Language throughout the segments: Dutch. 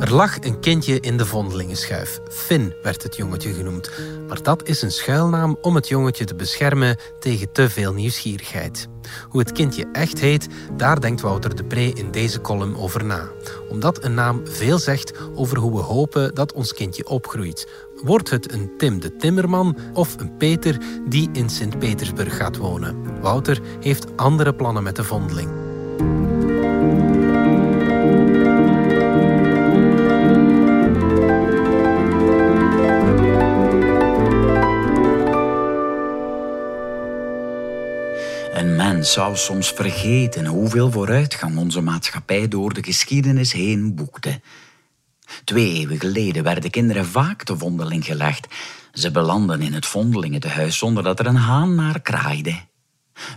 Er lag een kindje in de vondelingenschuif. Finn werd het jongetje genoemd. Maar dat is een schuilnaam om het jongetje te beschermen tegen te veel nieuwsgierigheid. Hoe het kindje echt heet, daar denkt Wouter de Pre in deze column over na. Omdat een naam veel zegt over hoe we hopen dat ons kindje opgroeit. Wordt het een Tim de Timmerman of een Peter die in Sint-Petersburg gaat wonen? Wouter heeft andere plannen met de vondeling. Zou soms vergeten hoeveel vooruitgang onze maatschappij door de geschiedenis heen boekte. Twee eeuwen geleden werden kinderen vaak te vondeling gelegd. Ze belanden in het vondelingentehuis zonder dat er een haan naar kraaide.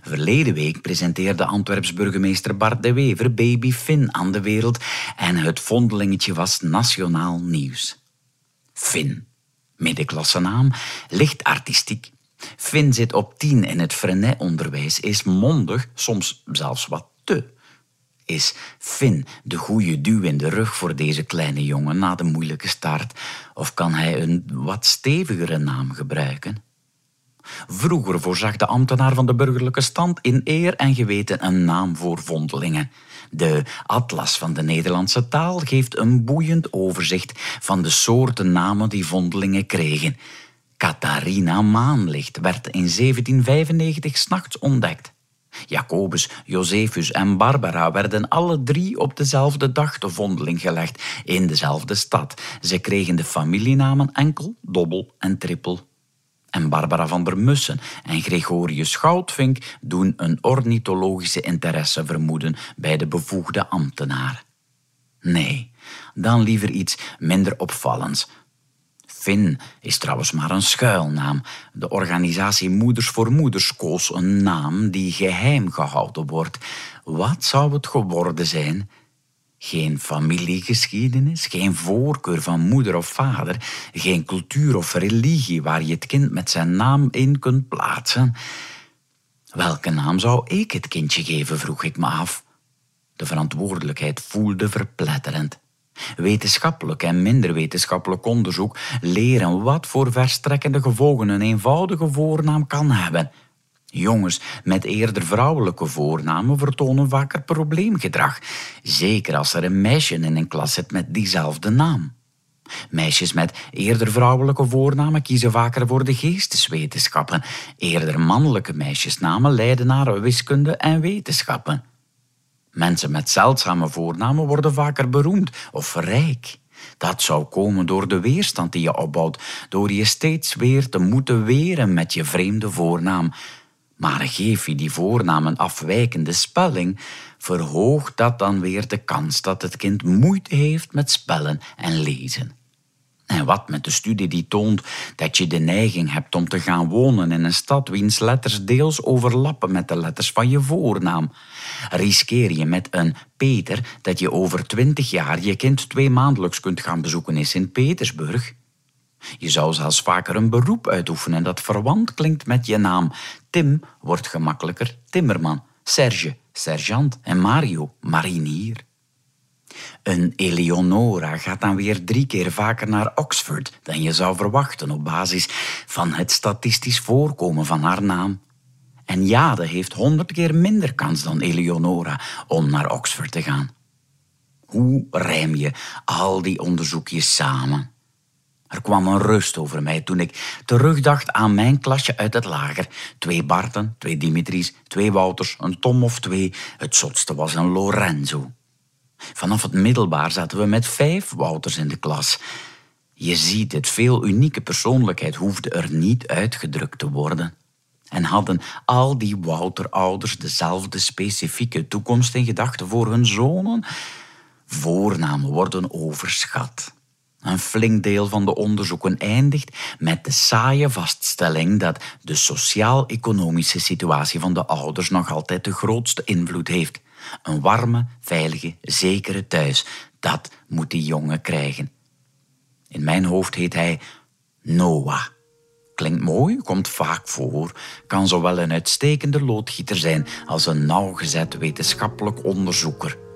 Verleden week presenteerde Antwerps burgemeester Bart de Wever baby Finn aan de wereld en het vondelingetje was nationaal nieuws. Finn, middenklasse naam, licht artistiek, Finn zit op tien in het Frenet-onderwijs, is mondig, soms zelfs wat te. Is Finn de goede duw in de rug voor deze kleine jongen na de moeilijke start? Of kan hij een wat stevigere naam gebruiken? Vroeger voorzag de ambtenaar van de burgerlijke stand in eer en geweten een naam voor vondelingen. De Atlas van de Nederlandse taal geeft een boeiend overzicht van de soorten namen die vondelingen kregen. Catharina Maanlicht werd in 1795 s'nachts ontdekt. Jacobus, Josephus en Barbara werden alle drie op dezelfde dag te vondeling gelegd in dezelfde stad. Ze kregen de familienamen enkel, dobbel en trippel. En Barbara van der Mussen en Gregorius Goudvink doen een ornithologische interesse vermoeden bij de bevoegde ambtenaar. Nee, dan liever iets minder opvallends. Finn is trouwens maar een schuilnaam. De organisatie Moeders voor Moeders koos een naam die geheim gehouden wordt. Wat zou het geworden zijn? Geen familiegeschiedenis, geen voorkeur van moeder of vader, geen cultuur of religie waar je het kind met zijn naam in kunt plaatsen. Welke naam zou ik het kindje geven, vroeg ik me af. De verantwoordelijkheid voelde verpletterend. Wetenschappelijk en minder wetenschappelijk onderzoek leren wat voor verstrekkende gevolgen een eenvoudige voornaam kan hebben. Jongens met eerder vrouwelijke voornamen vertonen vaker probleemgedrag, zeker als er een meisje in een klas zit met diezelfde naam. Meisjes met eerder vrouwelijke voornamen kiezen vaker voor de geesteswetenschappen. Eerder mannelijke meisjesnamen leiden naar wiskunde en wetenschappen. Mensen met zeldzame voornamen worden vaker beroemd of rijk. Dat zou komen door de weerstand die je opbouwt, door je steeds weer te moeten weren met je vreemde voornaam. Maar geef je die voornaam een afwijkende spelling, verhoogt dat dan weer de kans dat het kind moeite heeft met spellen en lezen. En wat met de studie die toont dat je de neiging hebt om te gaan wonen in een stad wiens letters deels overlappen met de letters van je voornaam. Riskeer je met een Peter dat je over twintig jaar je kind twee maandelijks kunt gaan bezoeken in Sint-Petersburg? Je zou zelfs vaker een beroep uitoefenen dat verwant klinkt met je naam. Tim wordt gemakkelijker Timmerman, Serge, sergeant en Mario, marinier. Een Eleonora gaat dan weer drie keer vaker naar Oxford dan je zou verwachten op basis van het statistisch voorkomen van haar naam. En Jade heeft honderd keer minder kans dan Eleonora om naar Oxford te gaan. Hoe rijm je al die onderzoekjes samen? Er kwam een rust over mij toen ik terugdacht aan mijn klasje uit het lager. Twee Barten, twee Dimitris, twee Wouters, een Tom of twee. Het zotste was een Lorenzo. Vanaf het middelbaar zaten we met vijf Wouters in de klas. Je ziet het, veel unieke persoonlijkheid hoefde er niet uitgedrukt te worden. En hadden al die Wouter-ouders dezelfde specifieke toekomst in gedachten voor hun zonen? Voornamen worden overschat. Een flink deel van de onderzoeken eindigt met de saaie vaststelling dat de sociaal-economische situatie van de ouders nog altijd de grootste invloed heeft. Een warme, veilige, zekere thuis. Dat moet die jongen krijgen. In mijn hoofd heet hij Noah. Klinkt mooi, komt vaak voor, kan zowel een uitstekende loodgieter zijn als een nauwgezet wetenschappelijk onderzoeker.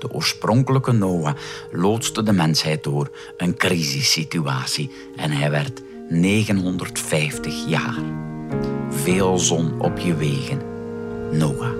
De oorspronkelijke Noah loodste de mensheid door een crisissituatie en hij werd 950 jaar. Veel zon op je wegen, Noah.